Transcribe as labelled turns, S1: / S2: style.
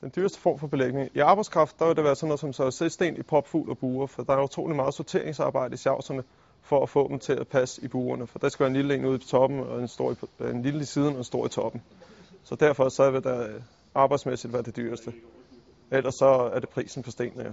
S1: Den dyreste form for belægning. I arbejdskraft, der vil det være sådan noget som så i popfugl og buer, for der er utrolig meget sorteringsarbejde i sjavserne for at få dem til at passe i buerne. For der skal være en lille en ude i toppen, og en, stor i, en lille i siden og en stor i toppen. Så derfor så vil der øh, arbejdsmæssigt være det dyreste. Ellers så er det prisen på stenene. Ja.